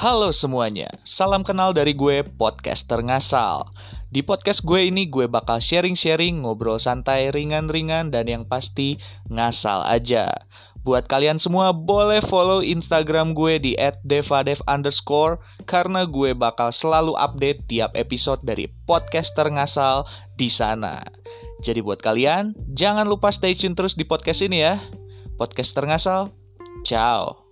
Halo semuanya, salam kenal dari gue, podcaster ngasal. Di podcast gue ini gue bakal sharing-sharing, ngobrol santai, ringan-ringan, dan yang pasti ngasal aja. Buat kalian semua boleh follow Instagram gue di @devadev underscore karena gue bakal selalu update tiap episode dari podcaster ngasal di sana. Jadi buat kalian, jangan lupa stay tune terus di podcast ini ya. Podcaster ngasal, ciao.